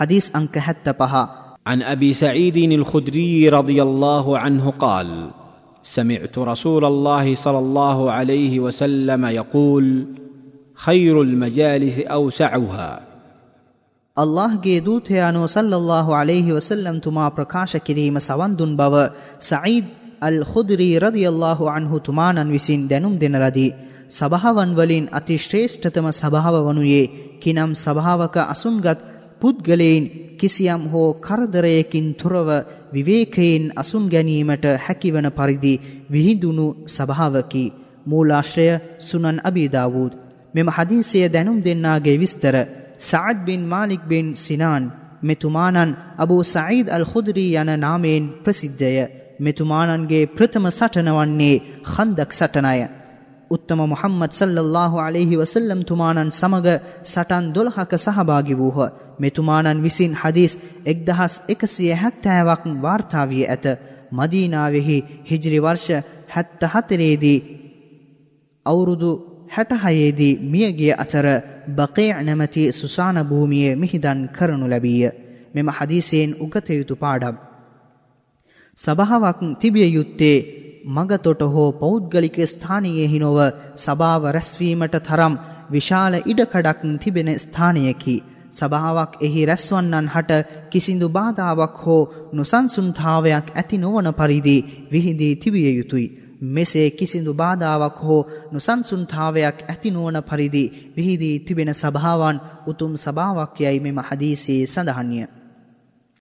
حديث أنك حتى بها عن أبي سعيد الخدري رضي الله عنه قال سمعت رسول الله صلى الله عليه وسلم يقول خير المجالس أوسعها අල්لهගේ දූතය අනුව සල්ලල්له عليهෙහි වසල්ලම් තුමා ප්‍රකාශ කිරීම සවන්දුන් බව සයිද් අල් හුදරී රදියල්له අන්හු තුමානන් විසින් දැනුම් දෙනලදී. සභාවන් වලින් අතිශ්‍රේෂ්ඨතම සභාව වනුයේ කිනම් සභාවක අසුන්ගත් පුද්ගලයින් කිසියම් හෝ කරදරයකින් තොරව විවේකයෙන් අසුන් ගැනීමට හැකිවන පරිදි විහිදුණු සභාවකි. මූලාශ්‍රය සුනන් අබීදාවූත් මෙම හදීසය දැනුම් දෙන්නාගේ විස්තර සාද් බින් මාලික් බින් සිනාන් මෙතුමානන් අබූ සঈද් අල් ඛුද්රී යන නාමයෙන් ප්‍රසිද්ධය. මෙතුමානන්ගේ ප්‍රථම සටන වන්නේ ඛන්දක් සටනය. උත්තම මුහම්මද් සල්ලල්ලාහු අලයිහි වසල්ලම් තුමානන් සමග සටන් 12ක සහභාගී වූහ. මෙතුමානන් විසින් හදීස් 1170ක් වාර්තා වී ඇත. මදීනාවෙහි හිජ්රි වර්ෂ 74 දී අවුරුදු 66 දී මියගිය අතර බකී නැමැති සුසාන භූමියේ මිහිදන් කරනු ලැබීය. මෙම හදීසයෙන් උගත යුතු පාඩම්. සභාවක් තිබිය යුත්තේ මගතොට හෝ පෞද්ගලික ස්ථානයෙහි නොව සභාව රැස්වීමට තරම් විශාල ඉඩකඩක් තිබෙන ස්ථානයකි. සභාවක් එහි රැස්වන්නන් හට කිසිදු බාධාවක් හෝ නොසන්සුන්තාවයක් ඇති නොවන පරිදි විහිදී තිබිය යුතුයි. මෙසේ කිසිදු බාධාවක් හෝ නොසන්සුන්තාවයක් ඇති නොවන පරිදි විහිදී තිබෙන සභාවන් උතුම් සභාවක් යැයි මෙම හදීසේ සඳහන්ය.